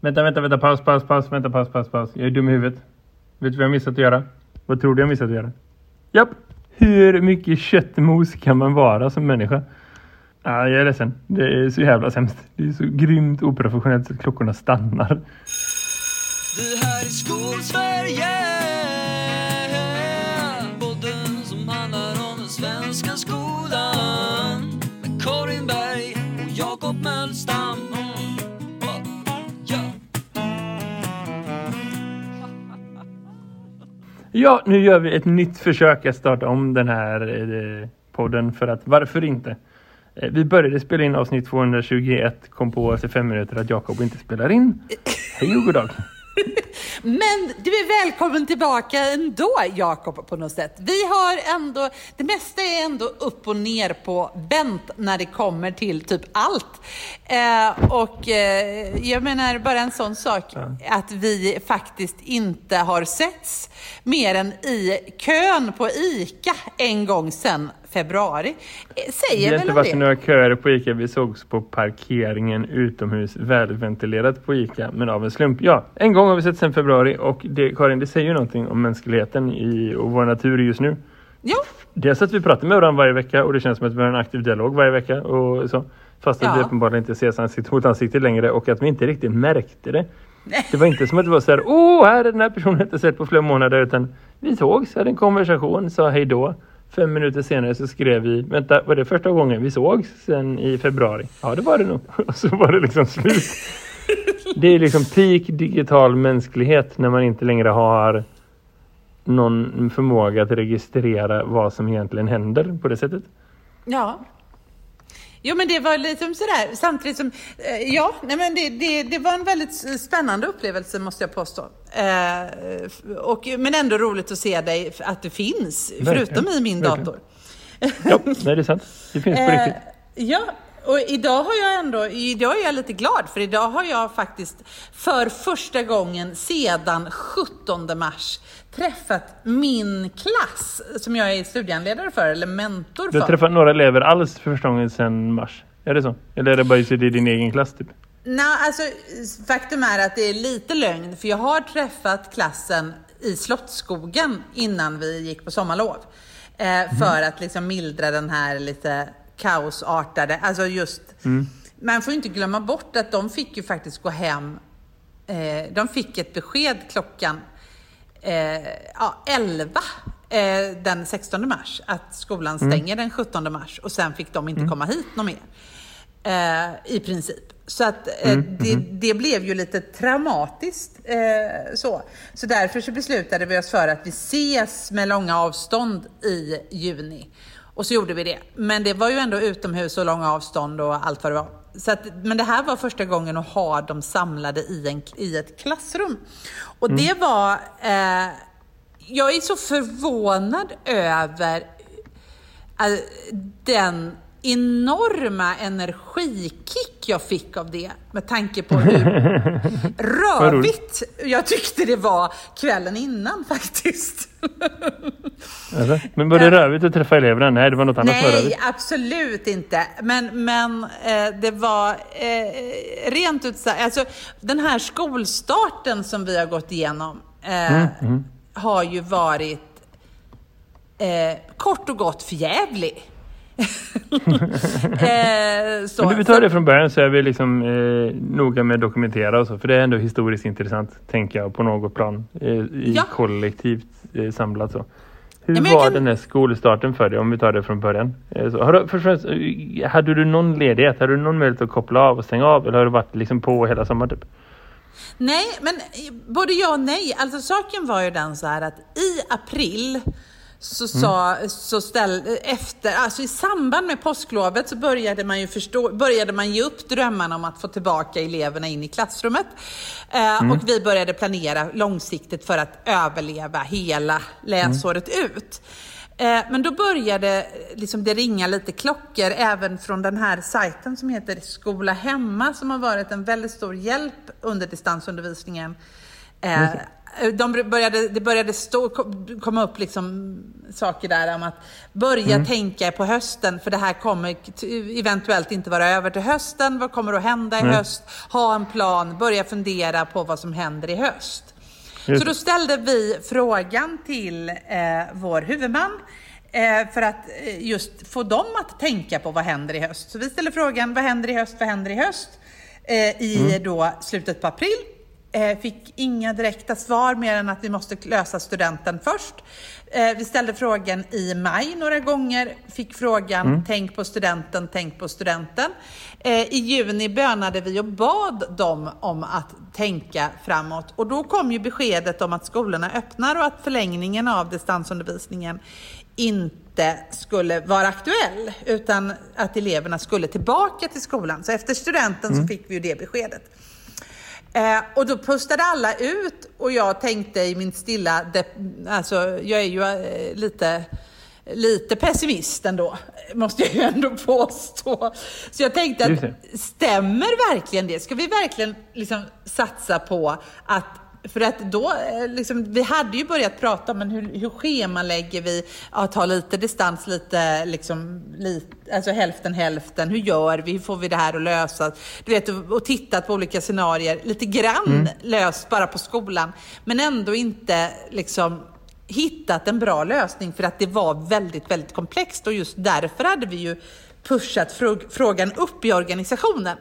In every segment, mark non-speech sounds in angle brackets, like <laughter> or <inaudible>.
Vänta, vänta, vänta. Paus, paus, paus. Vänta, paus, paus, paus. Jag är dum i huvudet. Vet du vad jag missat att göra? Vad tror du jag missat att göra? Japp! Hur mycket köttmos kan man vara som människa? Ah, jag är ledsen. Det är så jävla sämst. Det är så grymt oprofessionellt så att klockorna stannar. Det här är Skolsverige Ja, nu gör vi ett nytt försök att starta om den här eh, podden för att varför inte? Eh, vi började spela in avsnitt 221, kom på efter fem minuter att Jakob inte spelar in. Hej och god dag. <laughs> Men du är välkommen tillbaka ändå, Jakob, på något sätt. Vi har ändå, det mesta är ändå upp och ner på vänt när det kommer till typ allt. Eh, och eh, jag menar bara en sån sak, att vi faktiskt inte har setts mer än i kön på ICA en gång sedan februari. Eh, Säger har väl inte om varit i det? några köer på ICA. Vi sågs på parkeringen utomhus, välventilerat på ICA, men av en slump. Ja, en gång har vi sett sedan februari och det, Karin, det säger ju någonting om mänskligheten i, och vår natur just nu. Ja, Dels att vi pratar med varandra varje vecka och det känns som att vi har en aktiv dialog varje vecka och så. Fast att Ja. vi uppenbarligen inte ses ansikte mot ansikte längre och att vi inte riktigt märkte det. Det var inte som att det var så här, åh, här är den här personen jag inte sett på flera månader utan vi sågs, hade en konversation, sa hej då. Fem minuter senare så skrev vi, vänta, var det första gången vi sågs sen i februari? Ja, det var det nog. <laughs> Och så var det liksom slut. Det är liksom peak digital mänsklighet när man inte längre har någon förmåga att registrera vad som egentligen händer på det sättet. Ja. Jo men det var liksom sådär, samtidigt som, eh, ja, nej men det, det, det var en väldigt spännande upplevelse måste jag påstå. Eh, och, men ändå roligt att se dig, att du finns, förutom i min verkligen. dator. Ja, nej, det är sant. Det finns på Eh, riktigt. ja, och idag har jag ändå, idag är jag lite glad för idag har jag faktiskt för första gången sedan 17 mars träffat min klass som jag är studiehandledare för, eller mentor Du har för. träffat några elever alls för första gången sedan mars? Är det så? Eller är det bara just i din egen klass typ? Nej, alltså faktum är att det är lite lögn, för jag har träffat klassen i Slottsskogen innan vi gick på sommarlov. Eh, För att liksom mildra den här lite kaosartade, alltså just, man får ju inte glömma bort att de fick ju faktiskt gå hem, eh, de fick ett besked klockan eh, ja, 11 eh, den 16 mars, att skolan stänger den 17 mars och sen fick de inte komma hit någon mer. Eh, I princip. Så att eh, det, det blev ju lite traumatiskt. Eh, så. så därför så beslutade vi oss för att vi ses med långa avstånd i juni. Och så gjorde vi det. Men det var ju ändå utomhus och långa avstånd och allt vad det var. Så att, men det här var första gången att ha dem samlade i, en, i ett klassrum. Och det var... Eh, jag är så förvånad över All- den enorma energikick jag fick av det med tanke på hur <laughs> rövigt jag tyckte det var kvällen innan faktiskt. Alltså, men var det rövigt att träffa eleverna? Nej, det var något annat som var Nej, rövigt. absolut inte. Men, men eh, det var eh, rent ut sagt, alltså den här skolstarten som vi har gått igenom eh, Mm, har ju varit eh, kort och gott förjävlig. <laughs> eh, så, Men du, vi tar det från början så är vi liksom eh, noga med att dokumentera och så. För det är ändå historiskt intressant, tänker jag, på något plan. Eh, i Ja. kollektivt eh, samlat så. Hur Ja, var kan- den här skolstarten för dig, om vi tar det från början? Eh, så, har du, först eh, hade du någon ledighet? Hade du någon möjlighet att koppla av och stänga av? Eller har du varit liksom på hela sommaren typ? Nej, men eh, både ja och nej. Alltså saken var ju den så här att i april så sa, så ställ, efter, alltså i samband med påsklovet så började man ju förstå, började man ge upp drömmarna om att få tillbaka eleverna in i klassrummet. Eh, Och vi började planera långsiktigt för att överleva hela läsåret ut. Eh, Men då började liksom det ringa lite klockor även från den här sajten som heter Skola Hemma som har varit en väldigt stor hjälp under distansundervisningen Eh, de började, det började stå, komma upp liksom saker där om att börja Mm. tänka på hösten, för det här kommer eventuellt inte vara över till hösten. Vad kommer att hända i Mm. höst? Ha en plan, börja fundera på vad som händer i höst. Just Så då ställde vi frågan till eh, vår huvudman eh, för att eh, just få dem att tänka på vad händer i höst. Så vi ställde frågan, vad händer i höst, vad händer i höst? Eh, I då slutet på april. Eh, fick inga direkta svar mer än att vi måste lösa studenten först. Eh, vi ställde frågan i maj några gånger, fick frågan tänk på studenten, tänk på studenten. Eh, I juni bönade vi och bad dem om att tänka framåt och då kom ju beskedet om att skolorna öppnar och att förlängningen av distansundervisningen inte skulle vara aktuell utan att eleverna skulle tillbaka till skolan. Så efter studenten så fick vi ju det beskedet. Eh, och då pustade alla ut och jag tänkte i min stilla, alltså jag är ju eh, lite, lite pessimist ändå, måste jag ju ändå <laughs> påstå. Så jag tänkte att stämmer verkligen det? Ska vi verkligen liksom satsa på att för att då, eh, liksom, vi hade ju börjat prata men hur, hur schemalägger vi, ja, ta lite distans, lite, liksom, lite, alltså hälften hälften, hur gör vi, hur får vi det här att lösa? Du vet, och, och tittat på olika scenarier, lite grann löst bara på skolan, men ändå inte liksom hittat en bra lösning. För att det var väldigt, väldigt komplext. Och just därför hade vi ju pushat frå- frågan upp i organisationen.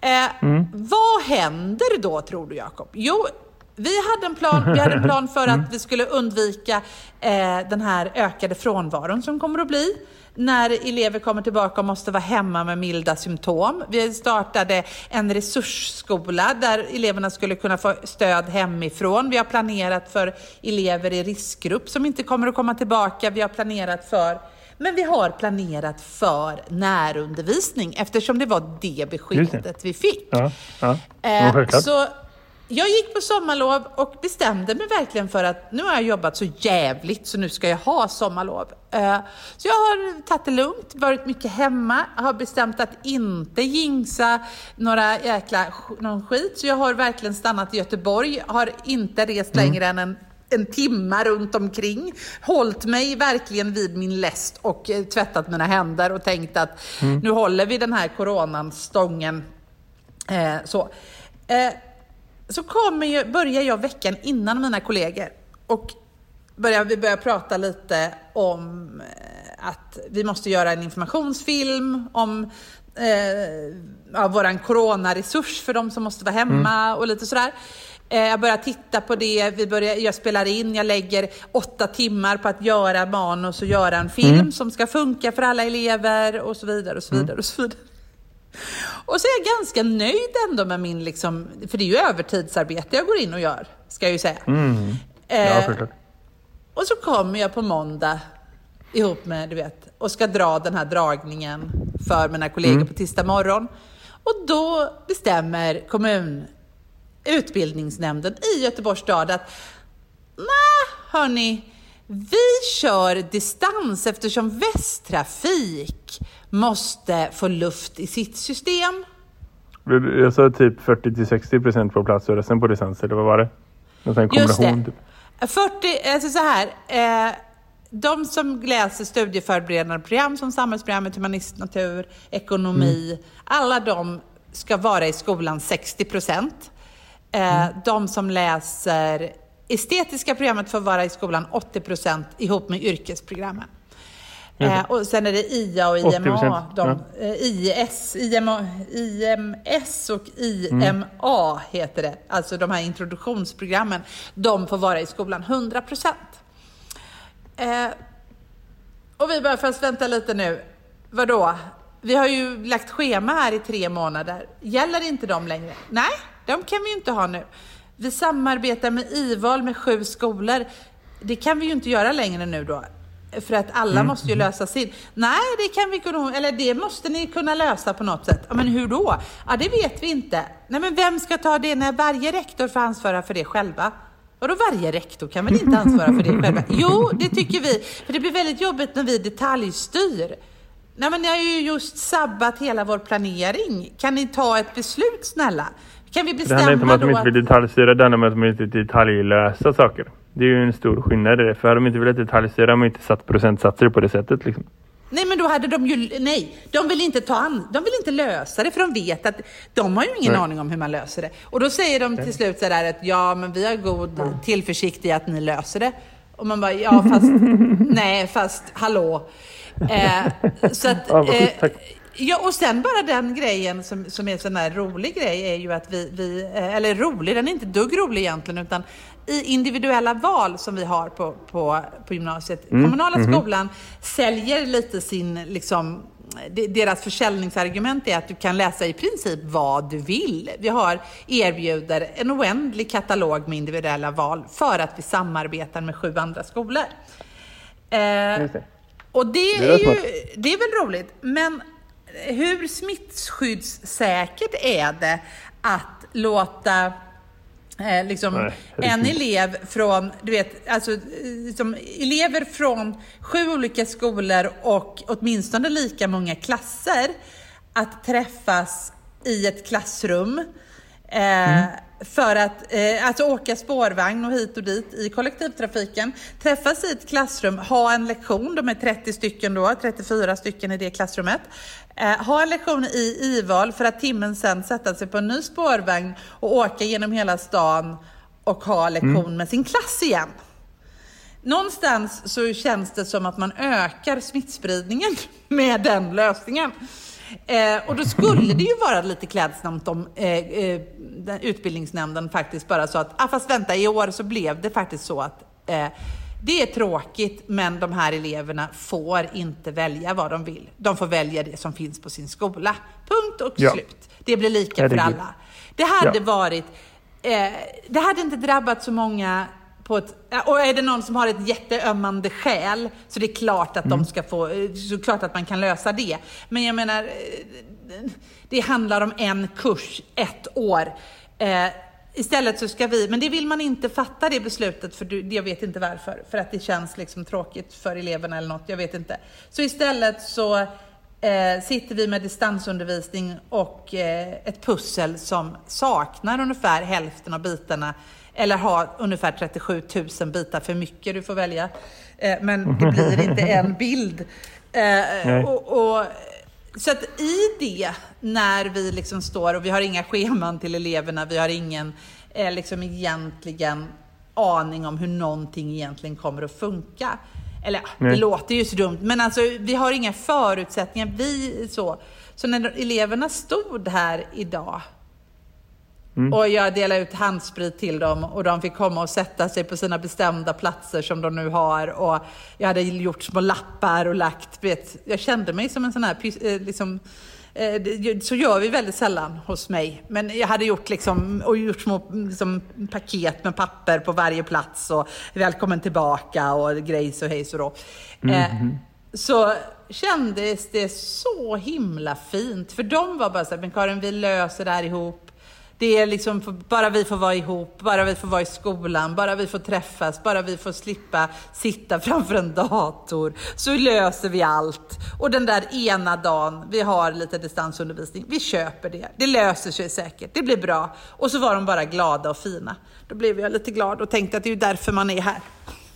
Eh, Vad händer då tror du Jakob? Jo, vi hade en plan, vi hade en plan för att vi skulle undvika eh, den här ökade frånvaron som kommer att bli när elever kommer tillbaka och måste vara hemma med milda symptom. Vi startade en resursskola där eleverna skulle kunna få stöd hemifrån. Vi har planerat för elever i riskgrupp som inte kommer att komma tillbaka. Vi har planerat för men vi har planerat för närundervisning eftersom det var det beskedet vi fick. Ja, ja. Eh, så jag gick på sommarlov och bestämde mig verkligen för att nu har jag jobbat så jävligt så nu ska jag ha sommarlov. Eh, så jag har tagit det lugnt, varit mycket hemma, har bestämt att inte jinxa några jäkla någon skit. Så jag har verkligen stannat i Göteborg, har inte rest Mm. längre än en en timma runt omkring. Hållit mig verkligen vid min läst och eh, tvättat mina händer och tänkt att Mm. nu håller vi den här coronan stången. Eh, så. Eh, så kommer ju, börjar jag veckan innan mina kollegor och börjar, vi börjar prata lite om eh, att vi måste göra en informationsfilm om eh, ja, våran coronaresurs för de som måste vara hemma och lite sådär. Eh, jag börjar titta på det, vi börjar, jag spelar in, jag lägger åtta timmar på att göra manus och göra en film som ska funka för alla elever och så vidare och så vidare och så vidare. Och så är jag ganska nöjd ändå med min, liksom, för det är ju övertidsarbete jag går in och gör, ska jag ju säga. Mm. Ja, Eh, självklart. och så kommer jag på måndag ihop med, du vet, och ska dra den här dragningen för mina kollegor Mm. på tisdag morgon. Och då bestämmer kommun, utbildningsnämnden i Göteborgs stad att nej, hörni, vi kör distans eftersom Västtrafik måste få luft i sitt system. Jag sa typ 40-60% på plats och resten på distans, eller vad var det? Någon sån här Just kombination. det. Typ. 40, alltså så här. Eh, de som läser studieförberedande program som samhällsprogrammet, humanist, natur, ekonomi. Alla de ska vara i skolan 60 procent. Eh, De som läser estetiska programmet får vara i skolan 80 procent ihop med yrkesprogrammen. Eh, och sen är det IA och 80%, IMA. De, ja. eh, IS, IMA, IMS och IMA heter det. Alltså de här introduktionsprogrammen. De får vara i skolan 100 procent. Eh, och vi bara, fast vänta lite nu. Vadå? Vi har ju lagt schema här i tre månader. Gäller inte de längre? Nej, de kan vi ju inte ha nu. Vi samarbetar med IVAL med sju skolor. Det kan vi ju inte göra längre nu då. För att alla måste ju lösa sin. Nej, det kan vi kunna, eller det måste ni kunna lösa på något sätt. Men hur då? Ja, det vet vi inte. Nej, men vem ska ta det när varje rektor får ansvara för det själva? Vadå varje rektor kan väl inte ansvara för det själva? <laughs> Jo, det tycker vi. För det blir väldigt jobbigt när vi detaljstyr. Nej men ni har ju just sabbat hela vår planering. Kan ni ta ett beslut snälla? Kan vi Det handlar inte om bestämma att de inte vill detaljstyra, det handlar om att de inte detaljlösa saker. Det är ju en stor skillnad i det. För hade de inte velat detaljstyra de inte satt procentsatser på det sättet. Liksom. Nej, men då hade de ju... Nej, de vill inte ta an, De vill inte lösa det, för de vet att de har ju ingen Nej. aning om hur man löser det. Och då säger de till slut så där att ja, men vi har god tillförsikt i att ni löser det. Och man bara, ja fast, <laughs> nej fast, hallå. Eh, så att, eh. Ja, och sen bara den grejen som, som är en sån där rolig grej är ju att vi, vi, eh, eller rolig, den är inte dugg rolig egentligen, utan i individuella val som vi har på, på, på gymnasiet, kommunala skolan säljer lite sin, liksom, de- deras försäljningsargument är att du kan läsa i princip vad du vill. Vi har, erbjuder en oändlig katalog med individuella val för att vi samarbetar med sju andra skolor. Eh, och det, Det är ju, det är väl roligt, men hur smittskyddssäkert är det att låta eh, liksom, Nej, en elev från, du vet, alltså, liksom, elever från sju olika skolor och åtminstone lika många klasser att träffas i ett klassrum Eh, För att eh, alltså åka spårvagn och hit och dit i kollektivtrafiken, träffas i ett klassrum, ha en lektion, de är 30 stycken då, 34 stycken i det klassrummet. Eh, ha en lektion i IVAL för att timmen sen sätta sig på en ny spårvagn och åka genom hela stan och ha lektion med sin klass igen. Någonstans så känns det som att man ökar smittspridningen <laughs> med den lösningen. Eh, och då skulle det ju vara lite klädsamt om eh, eh, den, utbildningsnämnden faktiskt bara sa att, ah, fast vänta, i år så blev det faktiskt så att eh, det är tråkigt, men de här eleverna får inte välja vad de vill. De får välja det som finns på sin skola. Punkt och Ja. slut. Det blir lika för Herregud. alla. Det hade Ja. varit, eh, det hade inte drabbat så många ett, och är det någon som har ett jätteömmande skäl så det är klart att de ska få, så klart att man kan lösa det. Men jag menar, eh, det handlar om en kurs, ett år. Eh, istället så ska vi, men det vill man inte fatta det beslutet för du, jag vet inte varför. För att det känns liksom tråkigt för eleverna eller något, jag vet inte. Så istället så eh, sitter vi med distansundervisning och eh, ett pussel som saknar ungefär hälften av bitarna eller har ungefär 37 000 bitar för mycket. Du får välja. Eh, men det blir inte en <laughs> bild. Eh, Nej. och, och, så att i det, när vi liksom står och vi har inga scheman till eleverna, vi har ingen eh, liksom egentligen aning om hur någonting egentligen kommer att funka. Eller ja, det Nej. låter ju så dumt, men alltså vi har inga förutsättningar. Vi så. Så när eleverna stod här idag och jag delade ut handsprit till dem och de fick komma och sätta sig på sina bestämda platser som de nu har. Och jag hade gjort små lappar och lagt, vet, jag kände mig som en sån här, eh, liksom, eh, så gör vi väldigt sällan hos mig. Men jag hade gjort liksom, och gjort små liksom, paket med papper på varje plats och välkommen tillbaka och grejs och hejs och då. Eh, så kändes det så himla fint. För de var bara så här, men Karin vi löser det här ihop. Det är liksom, bara vi får vara ihop, bara vi får vara i skolan, bara vi får träffas, bara vi får slippa sitta <laughs> framför en dator, så löser vi allt. Och den där ena dagen vi har lite distansundervisning, vi köper det. Det löser sig säkert, det blir bra. Och så var de bara glada och fina. Då blev jag lite glad och tänkte att det är ju därför man är här.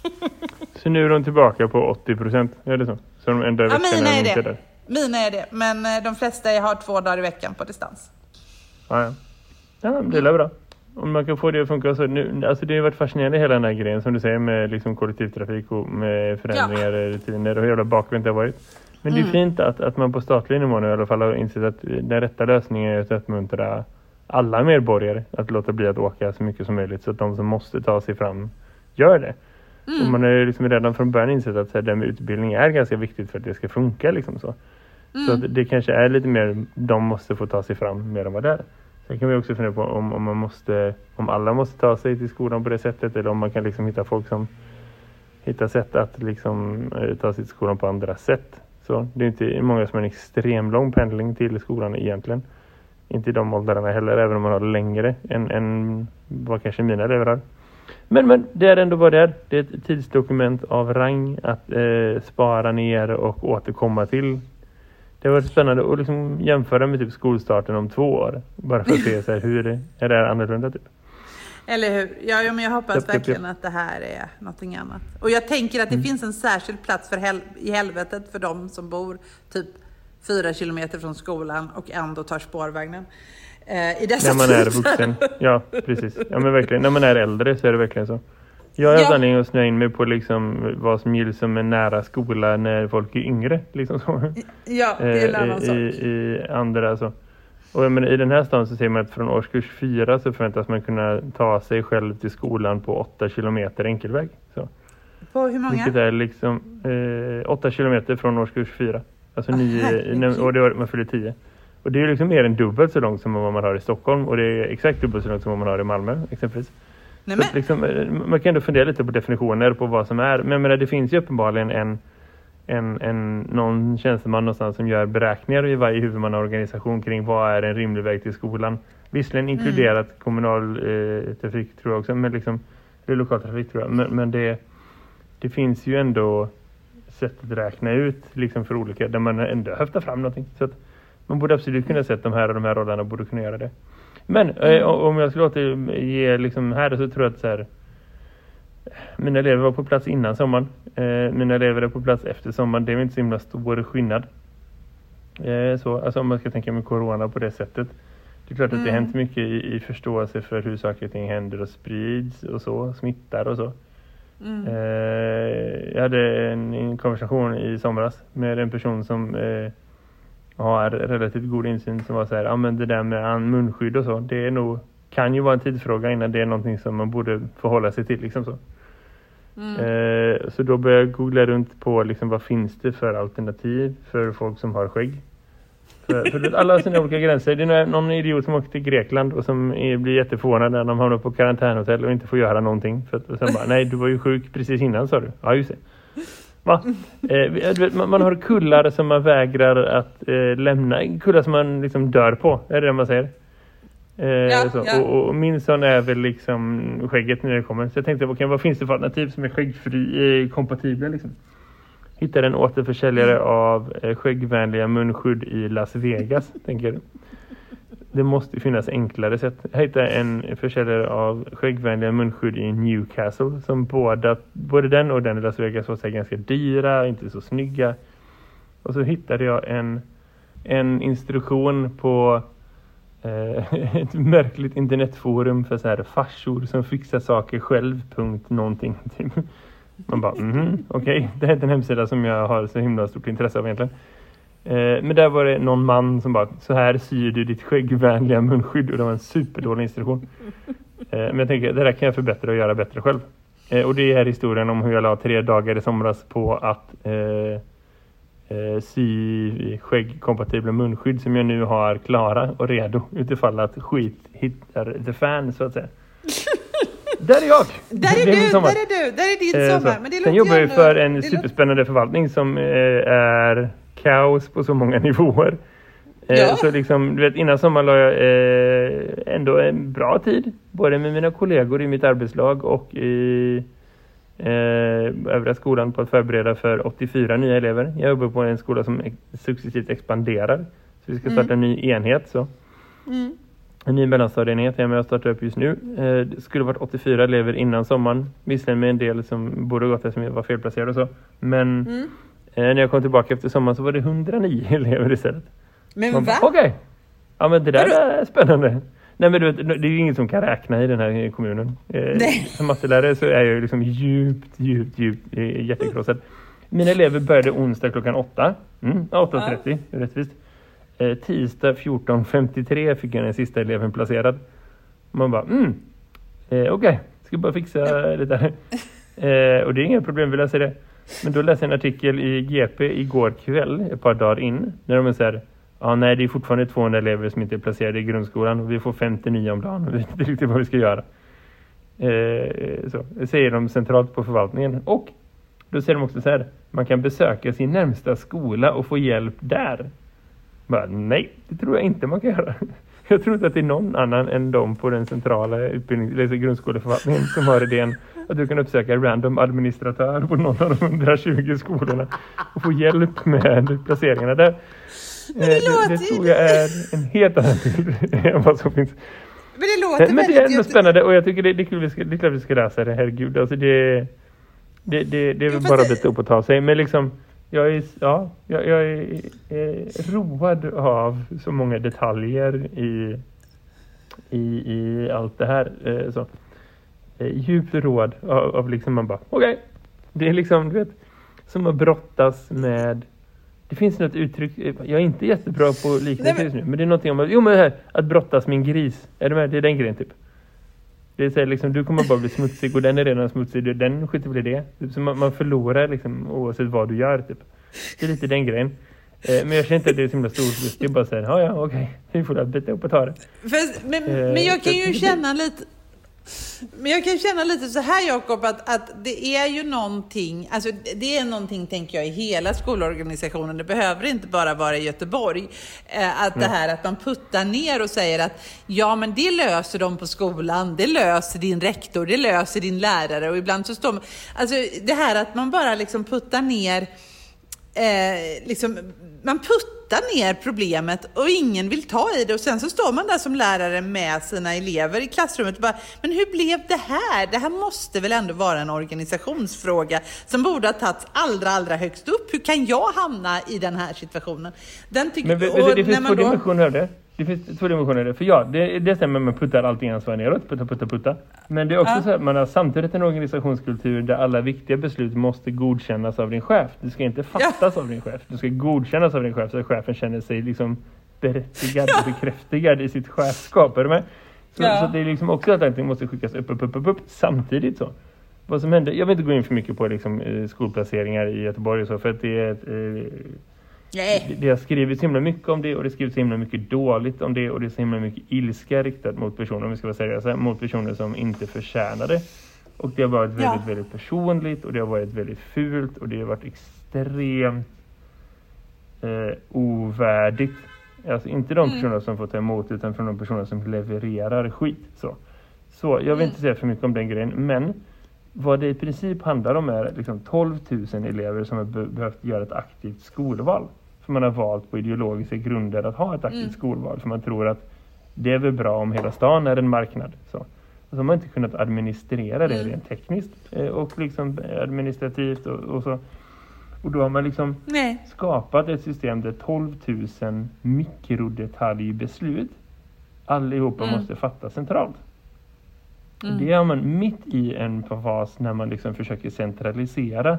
<laughs> Så nu är de tillbaka på 80 procent, är det så? Så de enda Ja, mina är är det. där. Mina är det, men eh, de flesta har två dagar i veckan på distans. Ja, ja. Ja det är bra. Om man kan få det att funka så. Nu, alltså det har varit fascinerande hela den här grejen som du säger med liksom kollektivtrafik och med förändringar, rutiner och hur jävla bakvänt det har varit. Men det är fint att, att man på statlig nivå nu i alla fall har insett att den rätta lösningen är att uppmuntra alla medborgare att låta bli att åka så mycket som möjligt så att de som måste ta sig fram gör det. Och man har ju liksom redan från början insett att så här, det här med utbildning är ganska viktigt för att det ska funka. Liksom så så att det kanske är lite mer, de måste få ta sig fram mer än vad det är. Sen kan vi också fundera på om, om, man måste, om alla måste ta sig till skolan på det sättet eller om man kan liksom hitta folk som hittar sätt att liksom, eh, ta sig till skolan på andra sätt. Så det är inte många som har en extrem lång pendling till skolan egentligen. Inte i de åldrarna heller, även om man har längre än, än vad kanske mina elever har. Men, men det är ändå vad det är. Det är ett tidsdokument av rang att eh, spara ner och återkomma till. Det varit spännande att liksom jämföra med typ skolstarten om två år. Bara för att se så här, hur är det, är det här annorlunda typ. Eller hur? Ja, ja men jag hoppas Japp, verkligen japp. att det här är någonting annat. Och jag tänker att det Mm. finns en särskild plats för hel i helvetet för de som bor typ fyra kilometer från skolan och ändå tar spårvagnen. Eh, I dessa När man är tider. vuxen. Ja, precis. Ja, men verkligen. När man är äldre så är det verkligen så. Jag har Ja. anledning att snöa in mig på liksom vad som gills som en nära skola när folk är yngre. Liksom så. Ja, det är en Eh, annan sak. i, i andra. Och jag menar, i den här stan så ser man att från årskurs fyra så förväntas man kunna ta sig själv till skolan på åtta kilometer enkelväg. Så. På hur många? Vilket är liksom eh, åtta kilometer från årskurs fyra. Alltså Åh, nio, och det var, man fyller tio. Och det är liksom mer än dubbelt så långt som vad man har i Stockholm. Och det är exakt dubbelt så långt som vad man har i Malmö exempelvis. Nej, men, liksom, eh, man kan ändå fundera lite på definitioner på vad som är. Men menar, det finns ju uppenbarligen en, en, en, någon tjänsteman någonstans som gör beräkningar i varje huvudmannaorganisation kring vad är en rimlig väg till skolan. Visserligen inkluderat kommunal eh, trafik tror jag också, men liksom, eller lokaltrafik tror jag. Men, men det, det finns ju ändå sätt att räkna ut liksom för olika, där man ändå höftar fram någonting. Så att man borde absolut kunna säga att de här och de här rollerna borde kunna göra det. Men eh, om jag skulle återge liksom här så tror jag att så här, mina elever var på plats innan sommaren. Eh, mina elever är på plats efter sommaren. Det är inte så himla stor skillnad. Eh, så, alltså om man ska tänka med corona på det sättet. Det är klart att det har hänt mycket i, i förståelse för hur saker och ting händer och sprids och så, smittar och så. mm. Eh, jag hade en, en konversation i somras med en person som eh, har relativt god insyn som var så här, ja men det där med munskydd och så, det är nog, kan ju vara en tidsfråga innan det är någonting som man borde förhålla sig till liksom så. Eh, så då började jag googla runt på liksom, vad finns det för alternativ för folk som har skägg. För, för alla har sina olika gränser. Det är någon- någon idiot som åker till Grekland och som är, blir jätteförvånad när de hamnar på karantänhotell och inte får göra någonting. För att, och sen bara, nej du var ju sjuk precis innan sa du. Ja just det. Va? Eh, man, har kullar som man vägrar att eh, lämna. Kullar som man liksom dör på. Är det det man säger? Eh, så. ja. Och, och min son är väl liksom skägget när det kommer. Så jag tänkte, okay, vad finns det för alternativ som är skäggfri kompatibla liksom? Hittade en återförsäljare av skäggvänliga munskydd i Las Vegas, tänker du. Det måste finnas enklare sätt. Jag hittade en försäljare av skäggvänliga munskydd i Newcastle som båda, både den och den i Las Vegas var så ganska dyra, inte så snygga. Och så hittade jag en, en instruktion på eh, <laughs> ett märkligt internetforum för så här farsor som fixar saker själv. Punkt någonting. <laughs> Man bara, mhm, okej. Det här är en hemsida som jag har så himla stort intresse av egentligen. Eh, men där var det någon man som bara, så här syr du ditt skäggvänliga munskydd. Och det var en superdålig instruktion. <laughs> Eh, men jag tänker, det där kan jag förbättra och göra bättre själv. Eh, och det är historien om hur jag la tre dagar i somras på att eh, eh, sy skäggkompatibla munskydd som jag nu har klara och redo utifall att skit hittar the fan så att säga. <laughs> Där är jag! Där är du, där är du, där är din Eh, sommar. så. Men det Sen jobbar jag för en det superspännande förvaltning som eh, är kaos på så många <laughs> nivåer. Eh, Ja. Så liksom, du vet, innan sommaren la jag eh, ändå en bra tid. Både med mina kollegor i mitt arbetslag och i eh, övriga skolan på att förbereda för 84 nya elever. Jag jobbar på en skola som successivt expanderar. Så vi ska starta en ny enhet. Så. Mm. En ny mellanstadieenhet är med att starta upp just nu. Eh, det skulle varit 84 elever innan sommaren. Visserligen med en del som borde gått som var felplacerade och så. Men Mm. Eh, när jag kom tillbaka efter sommaren så var det 109 <laughs> elever istället. Men Man va? Okej, ja men det där är spännande. Nej men du vet, det är ju ingen som kan räkna i den här kommunen. Eh, Nej. Som mattelärare så är jag ju liksom djupt, djupt, djupt eh, hjärtekrossad. Mina elever började onsdag klockan 8. Mm, 8.30, rättvist. Eh, tisdag 14.53 fick jag den sista eleven placerad. Man bara, mm, eh, okej, ska bara fixa det där. Eh, och det är inga problem, vill jag säga det. Men då läste jag en artikel i GP igår kväll, ett par dagar in, när de säger ja nej det är fortfarande 200 elever som inte är placerade i grundskolan och vi får 59 om dagen och vi vet inte riktigt vad vi ska göra. Eh, så, det säger de centralt på förvaltningen. Och då säger de också så här, man kan besöka sin närmsta skola och få hjälp där. Bara, nej, det tror jag inte man kan göra. <laughs> Jag tror inte att det är någon annan än de på den centrala utbildning, eller grundskoleförvaltningen som har idén att du kan uppsöka random administratör på någon av de 120 skolorna och få hjälp med placeringarna där. Det Eh, låter det ju- tror jag är en helt annan bild <laughs> än vad som finns. Men det låter Eh, Men det är ändå spännande och jag tycker det, det, är kul, vi ska, det är klart vi ska läsa det, herregud. Alltså det, det, det, det är väl bara det- att bita upp och ta sig. Men liksom, jag är, ja, jag, jag är, är road av så många detaljer i, i, i allt det här. Eh, så. Eh, djupt road av, av liksom man bara, okej. Det är liksom, du vet, som att brottas med det finns något uttryck, eh, jag är inte jättebra på liknelse men- just nu, men det är någonting om att, jo men det här, att brottas med en gris. Är du med? Det är den grejen typ. Det är så här, liksom, du kommer bara bli smutsig och den är redan smutsig, den skiter väl i det. Typ, Så man, man förlorar liksom oavsett vad du gör typ. Det är lite den grejen. Eh, men jag känner inte att det är så himla stort, det är bara såhär, ja ja okej, vi får bita upp och ta det. Fast, men, Eh, men jag kan ju känna lite men jag kan känna lite så här Jakob, att, att det är ju någonting, alltså det är någonting tänker jag i hela skolorganisationen, det behöver inte bara vara i Göteborg, eh, att det här att man puttar ner och säger att ja men det löser de på skolan, det löser din rektor, det löser din lärare. Och ibland så står man, alltså det här att man bara liksom puttar ner eh, liksom, man puttar ner problemet och ingen vill ta i det och sen så står man där som lärare med sina elever i klassrummet och bara, men hur blev det här? Det här måste väl ändå vara en organisationsfråga som borde ha tagits allra, allra högst upp. Hur kan jag hamna i den här situationen? Den tycker, Men, men det, det finns två då- dimensioner av det. Det finns två dimensioner av det. För ja, det, det stämmer man puttar allting ansvar neråt, putta, putta, putta. Men det är också Ja. så att man har samtidigt en organisationskultur där alla viktiga beslut måste godkännas av din chef. Det ska inte fattas av din chef. Det ska godkännas av din chef så att chefen känner sig liksom berättigad och <laughs> bekräftigad i sitt chefskap. Är du med? Så, Ja. så det är liksom också att allting måste skickas upp, upp, upp, upp, upp samtidigt så. Vad som hände, jag vill inte gå in för mycket på liksom, eh, skolplaceringar i Göteborg och så för att det är ett, eh, Nej. det- har skrivits himla mycket om det och det skrivits himla mycket dåligt om det och det är så himla mycket ilska riktat mot personer, om vi ska vara seriösa, mot personer som inte förtjänar det. Och det har varit väldigt, Ja. väldigt personligt och det har varit väldigt fult och det har varit extremt eh, ovärdigt. Alltså inte de Mm. personer som får ta emot utan från de personer som levererar skit. Så, så jag vill Mm. inte säga för mycket om den grejen men vad det i princip handlar om är liksom 12 000 elever som har be- behövt göra ett aktivt skolval. För man har valt på ideologiska grunder att ha ett aktivt Mm. skolval. För man tror att det är väl bra om hela stan är en marknad. Så. Och så har man inte kunnat administrera det Mm. rent tekniskt eh, och liksom administrativt och, och så. Och då har man liksom Nej. skapat ett system där 12 000 mikrodetaljbeslut allihopa Mm. måste fattas centralt. Mm. Det är man mitt i en fas när man liksom försöker centralisera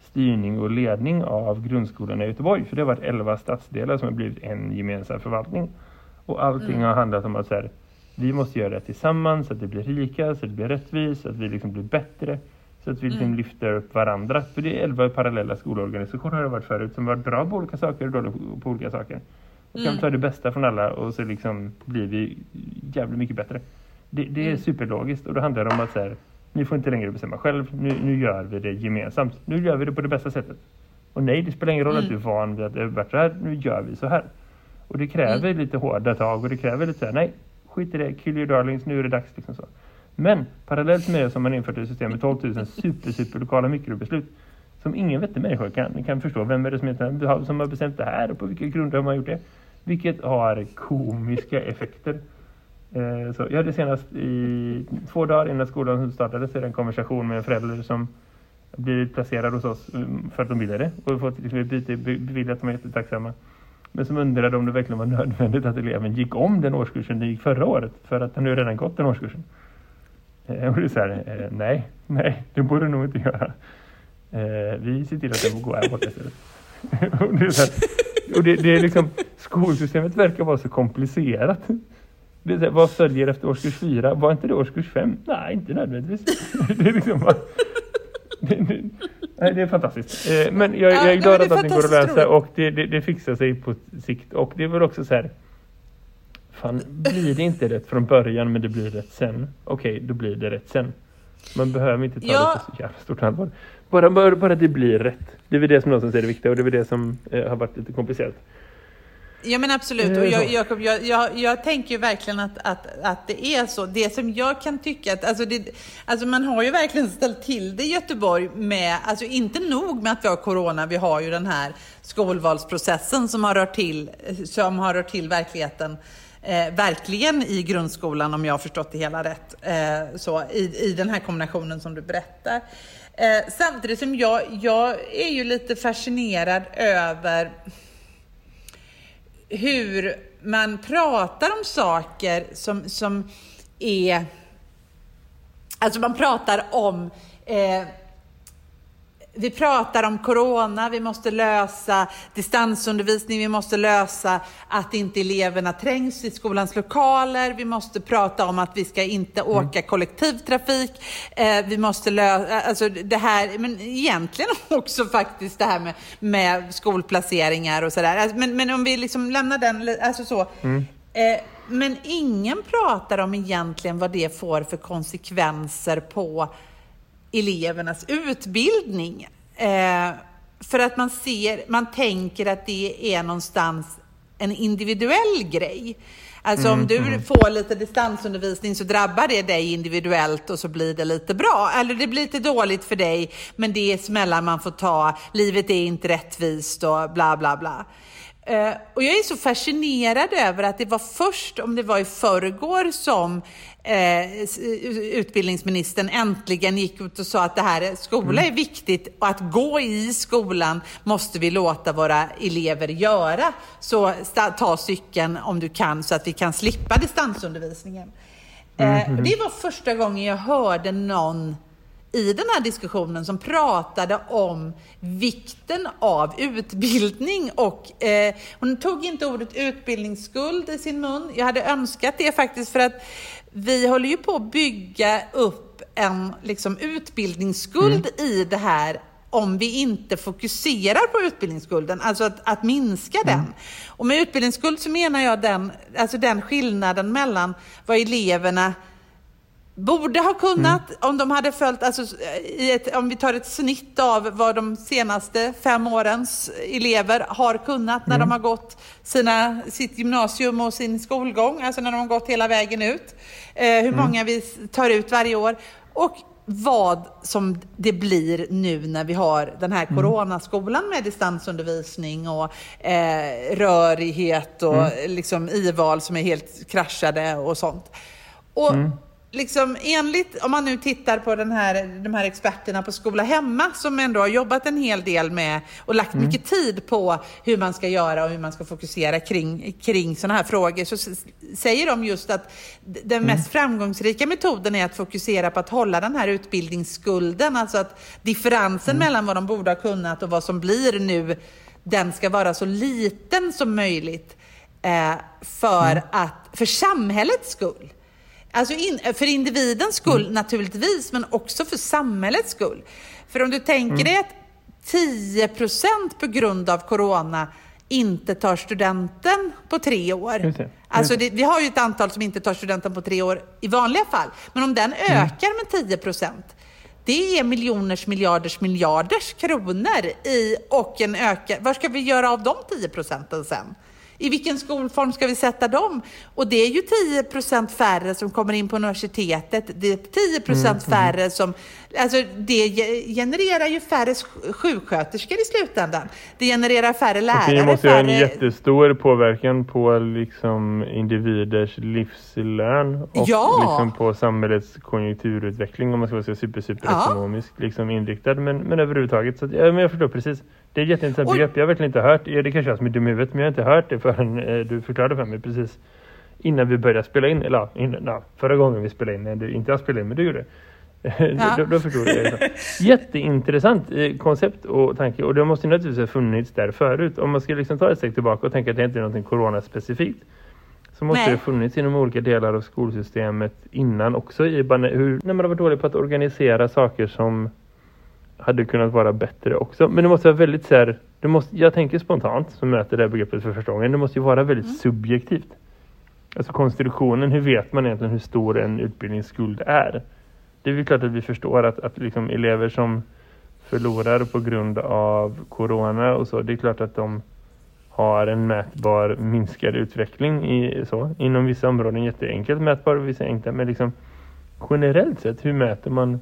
styrning och ledning av grundskolan i Göteborg. För det har varit 11 stadsdelar som har blivit en gemensam förvaltning. Och allting Mm. har handlat om att så här, vi måste göra det tillsammans så att det blir lika, så att det blir rättvist, så att vi liksom blir bättre. Så att vi liksom Mm. lyfter upp varandra. För det är 11 parallella skolorganisationer har det varit förut som varit bra på olika saker och dåliga på olika saker. Och kan Mm. vi ta det bästa från alla och så liksom blir vi jävligt mycket bättre. Det, det är Mm. superlogiskt och då handlar det om att så här, ni får inte längre bestämma själv, nu, nu gör vi det gemensamt. Nu gör vi det på det bästa sättet. Och nej, det spelar ingen roll att du är Mm. van vid att det har varit så här, nu gör vi så här. Och det kräver Mm. lite hårda tag och det kräver lite så här, nej, skit i det, kill your darlings, nu är det dags. Liksom så. Men parallellt med det som man infört ett system med 12 000 super, super lokala mikrobeslut som ingen vettig människa kan, kan förstå. Vem är det som, heter, som har bestämt det här och på vilka grunder har man gjort det? Vilket har komiska effekter. Eh, så jag hade senast i två dagar innan skolan startade så är det en konversation med en förälder som blivit placerad hos oss mm, för att de ville det och fått liksom ett byte beviljat. De är jättetacksamma. Men som undrade om det verkligen var nödvändigt att eleven gick om den årskursen den gick förra året för att han nu redan gått den årskursen. Eh, och det är så här, eh, nej, nej, det borde du nog inte göra. Vi ser till att den får gå här borta istället. <laughs> och det är så här, och det, det är liksom, skolsystemet verkar vara så komplicerat. Det är här, vad följer efter årskurs fyra? Var inte det årskurs fem? Nej, inte nödvändigtvis. <laughs> det är liksom bara, det, det, nej, det är fantastiskt. Eh, men jag, Ja, jag är glad men att allting går att roligt. och det, det, det fixar sig på sikt. Och det är väl också så här, fan, blir det inte rätt från början men det blir rätt sen? Okej, då blir det rätt sen. Man behöver inte ta Ja. det på så jävla stort allvar. Bara, bara, bara det blir rätt. Det är väl det som någonstans är det viktiga och det är väl det som eh, har varit lite komplicerat. Ja men absolut, och jag, Jacob, jag, jag, jag tänker ju verkligen att, att, att det är så. Det som jag kan tycka att, alltså, det, alltså man har ju verkligen ställt till det i Göteborg med, alltså inte nog med att vi har corona, vi har ju den här skolvalsprocessen som har rört till, som har rört till verkligheten. Eh, verkligen i grundskolan om jag har förstått det hela rätt. Eh, så, i, I den här kombinationen som du berättar. Eh, samtidigt som jag, jag är ju lite fascinerad över hur man pratar om saker som, som är... Alltså man pratar om eh, vi pratar om corona, vi måste lösa distansundervisning, vi måste lösa att inte eleverna trängs i skolans lokaler, vi måste prata om att vi ska inte mm. åka kollektivtrafik, eh, vi måste lösa, alltså det här, men egentligen <laughs> också faktiskt det här med, med skolplaceringar och sådär. Alltså, men, men om vi liksom lämnar den, alltså så. Mm. Eh, men ingen pratar om egentligen vad det får för konsekvenser på elevernas utbildning. Eh, för att man ser, man tänker att det är någonstans en individuell grej. Alltså mm, om du mm. får lite distansundervisning så drabbar det dig individuellt och så blir det lite bra. Eller det blir lite dåligt för dig, men det är smällar man får ta. Livet är inte rättvist och bla bla bla. Uh, och jag är så fascinerad över att det var först, om det var i förrgår, som eh, utbildningsministern äntligen gick ut och sa att det här, skola är viktigt och att gå i skolan måste vi låta våra elever göra. Så ta cykeln om du kan så att vi kan slippa distansundervisningen. Eh, mm -hmm. Det var första gången jag hörde någon i den här diskussionen som pratade om vikten av utbildning och eh, hon tog inte ordet utbildningsskuld i sin mun. Jag hade önskat det faktiskt för att vi håller ju på att bygga upp en liksom, utbildningsskuld mm. i det här om vi inte fokuserar på utbildningsskulden, alltså att, att minska mm. den. Och med utbildningsskuld så menar jag den, alltså den skillnaden mellan vad eleverna borde ha kunnat mm. om de hade följt, alltså, ett, om vi tar ett snitt av vad de senaste fem årens elever har kunnat när mm. de har gått sina, sitt gymnasium och sin skolgång, alltså när de har gått hela vägen ut. Eh, hur mm. många vi tar ut varje år. Och vad som det blir nu när vi har den här mm. coronaskolan med distansundervisning och eh, rörighet och mm. liksom i-val som är helt kraschade och sånt. Och mm liksom enligt, om man nu tittar på den här, de här experterna på Skola Hemma som ändå har jobbat en hel del med och lagt mm. mycket tid på hur man ska göra och hur man ska fokusera kring, kring sådana här frågor, så säger de just att den mm. mest framgångsrika metoden är att fokusera på att hålla den här utbildningsskulden, alltså att differensen mm. mellan vad de borde ha kunnat och vad som blir nu, den ska vara så liten som möjligt eh, för, mm. att, för samhällets skull. Alltså in, för individens skull mm. naturligtvis, men också för samhällets skull. För om du tänker mm. dig att 10% på grund av corona inte tar studenten på tre år. Just det. Just alltså det, vi har ju ett antal som inte tar studenten på tre år i vanliga fall. Men om den mm. ökar med 10% det är miljoners, miljarders, miljarders kronor i och en ökad... Vad ska vi göra av de 10 procenten sen? I vilken skolform ska vi sätta dem? Och det är ju 10% färre som kommer in på universitetet. Det är 10 mm, mm, färre som... Alltså det genererar ju färre sjuksköterskor i slutändan. Det genererar färre lärare. Det måste ha en jättestor påverkan på liksom individers livslön och ja. liksom på samhällets konjunkturutveckling om man ska vara super, super ja. ekonomiskt liksom inriktad. Men, men överhuvudtaget, så att, ja, men jag förstår precis. Det är ett jätteintressant begrepp. Jag har verkligen inte hört, det kanske jag som är dum i huvudet, men jag har inte hört det förrän eh, du förklarade för mig precis innan vi började spela in. Eller innan, ja, förra gången vi spelade in, när du inte har spelat in, men du gjorde det. Ja. då, då förstod jag det. <laughs> Jätteintressant eh, koncept och tanke. Och det måste naturligtvis ha funnits där förut. Om man ska liksom ta ett steg tillbaka och tänka att det inte är något coronaspecifikt. Så måste Nej. det funnits inom olika delar av skolsystemet innan också. I, hur, när man har varit dålig på att organisera saker som hade kunnat vara bättre också. Men det måste vara väldigt så här, det måste, jag tänker spontant som möter det här begreppet för första gången, det måste ju vara väldigt mm. subjektivt. Alltså konstitutionen, hur vet man egentligen hur stor en utbildningsskuld är? Det är väl klart att vi förstår att, att liksom elever som förlorar på grund av corona och så, det är klart att de har en mätbar minskad utveckling i, så, inom vissa områden jätteenkelt mätbar och vissa inte. Men liksom, generellt sett, hur mäter man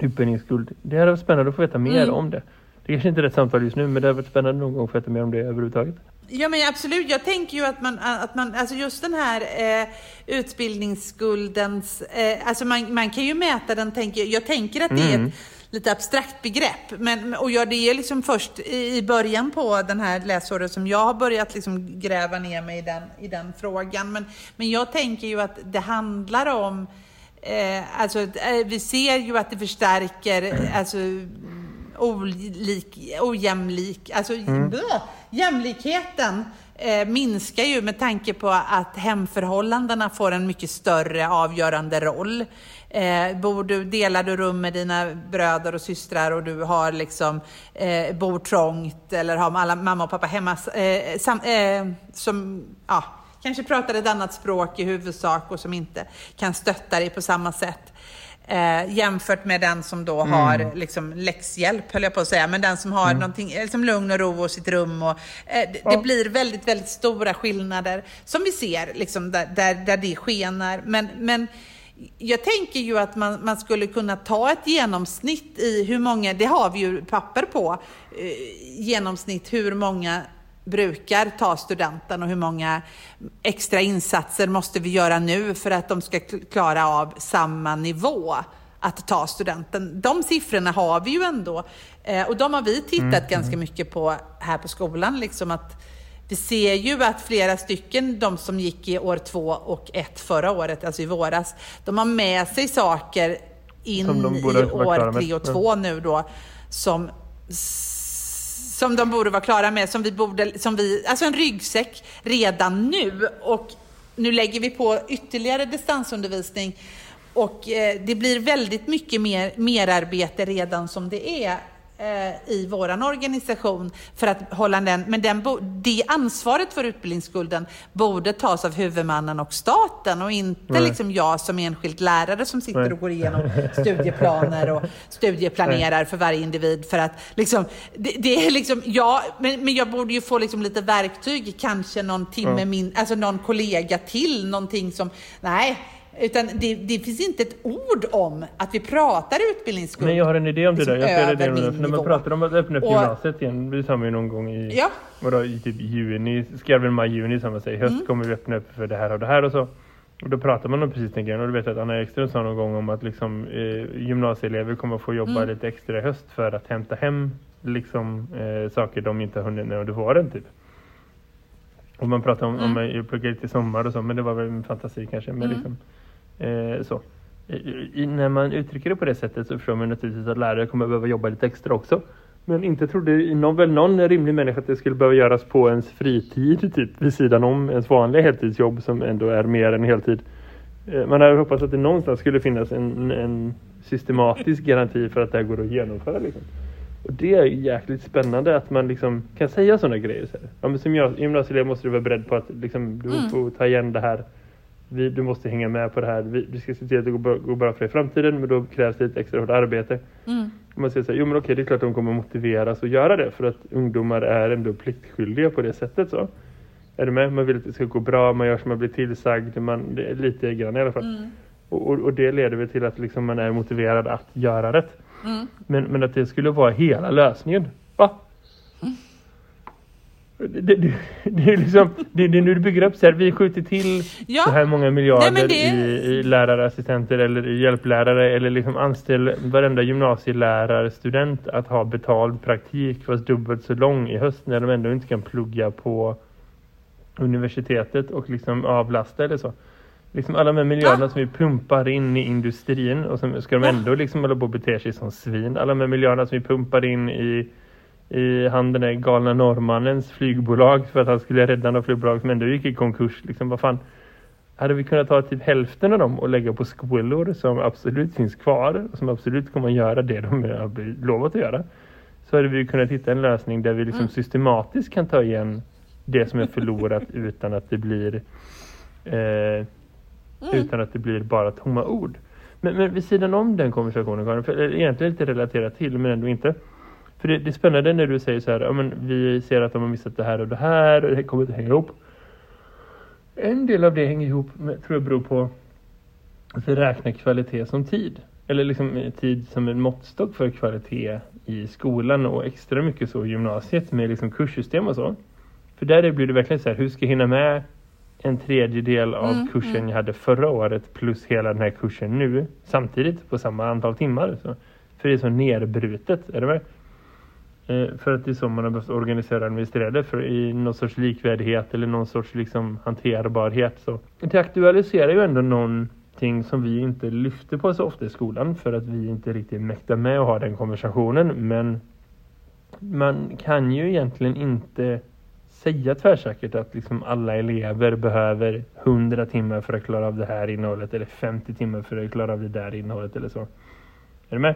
utbildningsskuld? Det hade varit spännande att få veta mer Mm. om det. Det kanske inte är rätt samtal just nu men det hade varit spännande någon gång att få veta mer om det överhuvudtaget. Ja men absolut, jag tänker ju att man, att man alltså just den här eh, utbildningsskuldens, eh, alltså man, man kan ju mäta den, tänker, jag tänker att det är Mm. ett lite abstrakt begrepp. Men, och jag, det är liksom först i början på den här läsåret som jag har börjat liksom gräva ner mig i den, i den frågan. Men, men jag tänker ju att det handlar om, eh, alltså eh, vi ser ju att det förstärker, alltså olik, ojämlik, alltså blö, jämlikheten eh, minskar ju med tanke på att hemförhållandena får en mycket större avgörande roll. Eh, bor du, delar du rum med dina bröder och systrar och du har liksom, eh, bor trångt eller har alla mamma och pappa hemma eh, sam, eh, som, ja, kanske pratar ett annat språk i huvudsak och som inte kan stötta dig på samma sätt. Eh, jämfört med den som då har liksom, läxhjälp, höll jag på att säga, men den som har någonting, eh, liksom lugn och ro och sitt rum. Och, eh, det, det blir väldigt, väldigt stora skillnader som vi ser liksom, där, där, där det skenar. Men, men jag tänker ju att man, man skulle kunna ta ett genomsnitt i hur många, det har vi ju papper på, eh, genomsnitt hur många brukar ta studenten och hur många extra insatser måste vi göra nu för att de ska kl- klara av samma nivå att ta studenten. De siffrorna har vi ju ändå eh, och de har vi tittat ganska mycket på här på skolan. Liksom att vi ser ju att flera stycken, de som gick i år två och ett förra året, alltså i våras, de har med sig saker in i år tre och två nu då, som som de borde vara klara med, som vi borde, som vi, alltså en ryggsäck redan nu. Och nu lägger vi på ytterligare distansundervisning och eh, det blir väldigt mycket mer merarbete redan som det är i våran organisation för att hålla den, men den, det ansvaret för utbildningsskulden borde tas av huvudmannen och staten och inte Nej. liksom jag som enskild lärare som sitter Nej. och går igenom studieplaner och studieplanerar för varje individ för att liksom, det, det är liksom, ja, men, men jag borde ju få liksom lite verktyg, kanske någon timme Ja. min, alltså någon kollega till, någonting som, nej, utan det, det finns inte ett ord om att vi pratar utbildningsskuld. Men jag har en idé om det där. Jag över det med, för när man pratar om att öppna upp Och- gymnasiet igen, det sa man ju någon gång i, Ja. vadå, i typ juni, skrev väl maj, juni sa man. I höst Mm. kommer vi öppna upp för det här och det här och så. Och då pratar man om precis den grejen och du vet att Anna Ekström sa någon gång om att liksom, eh, gymnasieelever kommer få jobba Mm. lite extra i höst för att hämta hem liksom, eh, saker de inte har hunnit under våren typ. Och man pratar om, om Mm. att plugga lite i sommar och så, men det var väl en fantasi kanske. Men Mm. liksom, eh, så. I, när man uttrycker det på det sättet så förstår man naturligtvis att lärare kommer behöva jobba lite extra också. Men inte trodde någon, väl någon rimlig människa att det skulle behöva göras på ens fritid, typ vid sidan om ens vanliga heltidsjobb som ändå är mer än heltid. Eh, Man hade hoppats att det någonstans skulle finnas en, en systematisk garanti för att det här går att genomföra. Liksom. Och det är jäkligt spännande att man liksom kan säga sådana grejer. Så här. Ja, men som gymnas- gymnasieelev måste du vara beredd på att liksom, du Mm. får ta igen det här. Vi, du måste hänga med på det här. Vi, vi ska se till att det går, bra- går bra för dig i framtiden men då krävs det ett extra hårt arbete. Mm. Man säger så här, jo men okej det är klart att de kommer motiveras att göra det för att ungdomar är ändå pliktskyldiga på det sättet. så. Är du med? Man vill att det ska gå bra, man gör som man blir tillsagd, man, det är lite grann i alla fall. Mm. Och, och, och det leder väl till att liksom man är motiverad att göra rätt. Mm. Men, men att det skulle vara hela lösningen. Va? Det, det, det är liksom, det, det är nu du bygger upp så här, vi skjuter till Ja. så här många miljarder Nej, det- i, i lärarassistenter eller i hjälplärare eller liksom anställ varenda gymnasielärarstudent att ha betald praktik fast dubbelt så lång i höst när de ändå inte kan plugga på universitetet och liksom avlasta eller så. Liksom alla de här miljarderna Ja. som vi pumpar in i industrin och som ska de ändå liksom hålla på och bete sig som svin. Alla de här miljarderna som vi pumpar in i i han den där galna norrmannens flygbolag för att han skulle rädda några flygbolag som ändå gick i konkurs. Liksom, vad fan. Hade vi kunnat ta typ hälften av dem och lägga på skolor som absolut finns kvar och som absolut kommer att göra det de har lovat att göra. Så hade vi kunnat hitta en lösning där vi liksom Mm. systematiskt kan ta igen det som är förlorat <laughs> utan att det blir eh, utan att det blir bara tomma ord. Men, men vid sidan om den konversationen, Karin, för, eller egentligen lite relaterat till men ändå inte. För det, det är spännande när du säger så här, ja, men vi ser att de har missat det här och det här och det kommer inte hänga ihop. En del av det hänger ihop med, tror jag beror på att vi räknar kvalitet som tid. Eller liksom tid som en måttstock för kvalitet i skolan och extra mycket så i gymnasiet med liksom kurssystem och så. För där blir det verkligen så här, hur ska jag hinna med en tredjedel av Mm, kursen mm. jag hade förra året plus hela den här kursen nu samtidigt på samma antal timmar. Så. För det är så nerbrutet, är det med? Eh, för att det är så man har behövt organisera och administrera det för i någon sorts likvärdighet eller någon sorts liksom hanterbarhet. Så. Det aktualiserar ju ändå någonting som vi inte lyfter på så ofta i skolan för att vi inte riktigt mäktar med att ha den konversationen. Men man kan ju egentligen inte säga tvärsäkert att liksom alla elever behöver 100 timmar för att klara av det här innehållet eller 50 timmar för att klara av det där innehållet eller så. Är du med?